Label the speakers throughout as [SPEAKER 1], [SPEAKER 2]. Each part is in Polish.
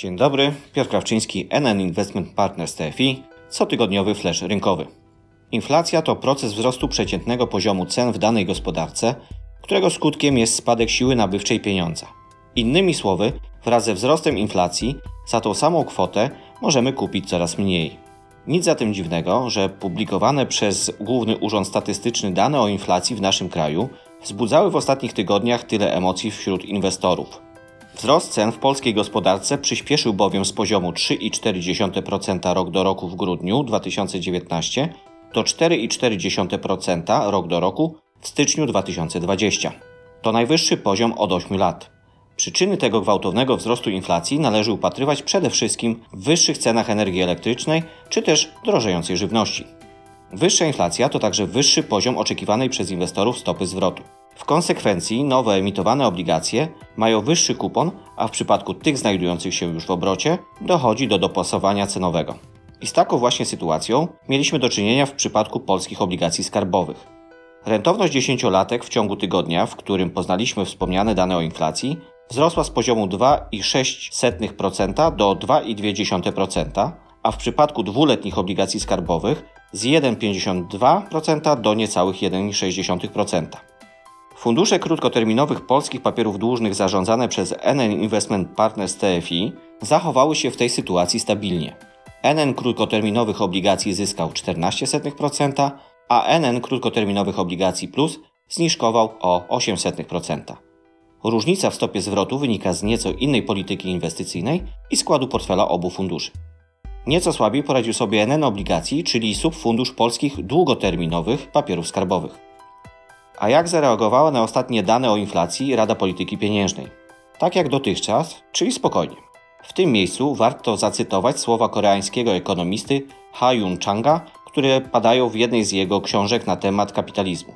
[SPEAKER 1] Dzień dobry, Piotr Krawczyński, NN Investment Partners TFI, cotygodniowy flash rynkowy. Inflacja to proces wzrostu przeciętnego poziomu cen w danej gospodarce, którego skutkiem jest spadek siły nabywczej pieniądza. Innymi słowy, wraz ze wzrostem inflacji za tą samą kwotę możemy kupić coraz mniej. Nic zatem dziwnego, że publikowane przez Główny Urząd Statystyczny dane o inflacji w naszym kraju wzbudzały w ostatnich tygodniach tyle emocji wśród inwestorów. Wzrost cen w polskiej gospodarce przyspieszył bowiem z poziomu 3,4% rok do roku w grudniu 2019 do 4,4% rok do roku w styczniu 2020. To najwyższy poziom od 8 lat. Przyczyny tego gwałtownego wzrostu inflacji należy upatrywać przede wszystkim w wyższych cenach energii elektrycznej czy też drożejącej żywności. Wyższa inflacja to także wyższy poziom oczekiwanej przez inwestorów stopy zwrotu. W konsekwencji nowe emitowane obligacje mają wyższy kupon, a w przypadku tych znajdujących się już w obrocie dochodzi do dopasowania cenowego. I z taką właśnie sytuacją mieliśmy do czynienia w przypadku polskich obligacji skarbowych. Rentowność dziesięciolatek w ciągu tygodnia, w którym poznaliśmy wspomniane dane o inflacji, wzrosła z poziomu 2,6% do 2,2%, a w przypadku dwuletnich obligacji skarbowych z 1,52% do niecałych 1,6%. Fundusze krótkoterminowych polskich papierów dłużnych zarządzane przez NN Investment Partners TFI zachowały się w tej sytuacji stabilnie. NN krótkoterminowych obligacji zyskał 0,14%, a NN krótkoterminowych obligacji plus zniżkował o 0,08%. Różnica w stopie zwrotu wynika z nieco innej polityki inwestycyjnej i składu portfela obu funduszy. Nieco słabiej poradził sobie NN obligacji, czyli subfundusz polskich długoterminowych papierów skarbowych. A jak zareagowała na ostatnie dane o inflacji Rada Polityki Pieniężnej? Tak jak dotychczas, czyli spokojnie. W tym miejscu warto zacytować słowa koreańskiego ekonomisty Ha Yun Changa, które padają w jednej z jego książek na temat kapitalizmu.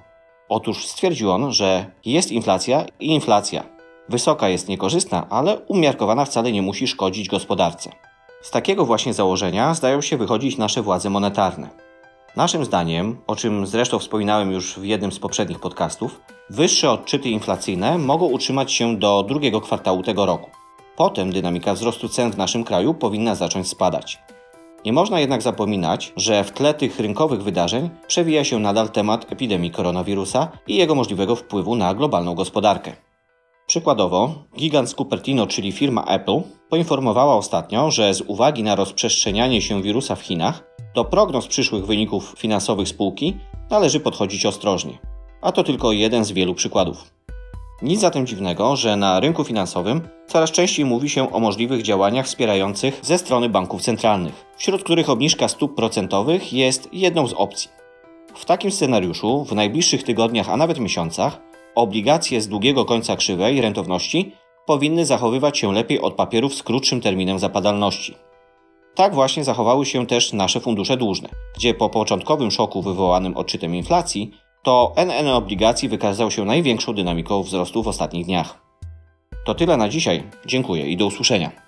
[SPEAKER 1] Otóż stwierdził on, że jest inflacja i inflacja. Wysoka jest niekorzystna, ale umiarkowana wcale nie musi szkodzić gospodarce. Z takiego właśnie założenia zdają się wychodzić nasze władze monetarne. Naszym zdaniem, o czym zresztą wspominałem już w jednym z poprzednich podcastów, wyższe odczyty inflacyjne mogą utrzymać się do drugiego kwartału tego roku. Potem dynamika wzrostu cen w naszym kraju powinna zacząć spadać. Nie można jednak zapominać, że w tle tych rynkowych wydarzeń przewija się nadal temat epidemii koronawirusa i jego możliwego wpływu na globalną gospodarkę. Przykładowo, gigant z Cupertino, czyli firma Apple, poinformowała ostatnio, że z uwagi na rozprzestrzenianie się wirusa w Chinach, do prognoz przyszłych wyników finansowych spółki należy podchodzić ostrożnie. A to tylko jeden z wielu przykładów. Nic zatem dziwnego, że na rynku finansowym coraz częściej mówi się o możliwych działaniach wspierających ze strony banków centralnych, wśród których obniżka stóp procentowych jest jedną z opcji. W takim scenariuszu w najbliższych tygodniach, a nawet miesiącach, obligacje z długiego końca krzywej rentowności powinny zachowywać się lepiej od papierów z krótszym terminem zapadalności. Tak właśnie zachowały się też nasze fundusze dłużne, gdzie po początkowym szoku wywołanym odczytem inflacji, to NN obligacji wykazał się największą dynamiką wzrostu w ostatnich dniach. To tyle na dzisiaj. Dziękuję i do usłyszenia.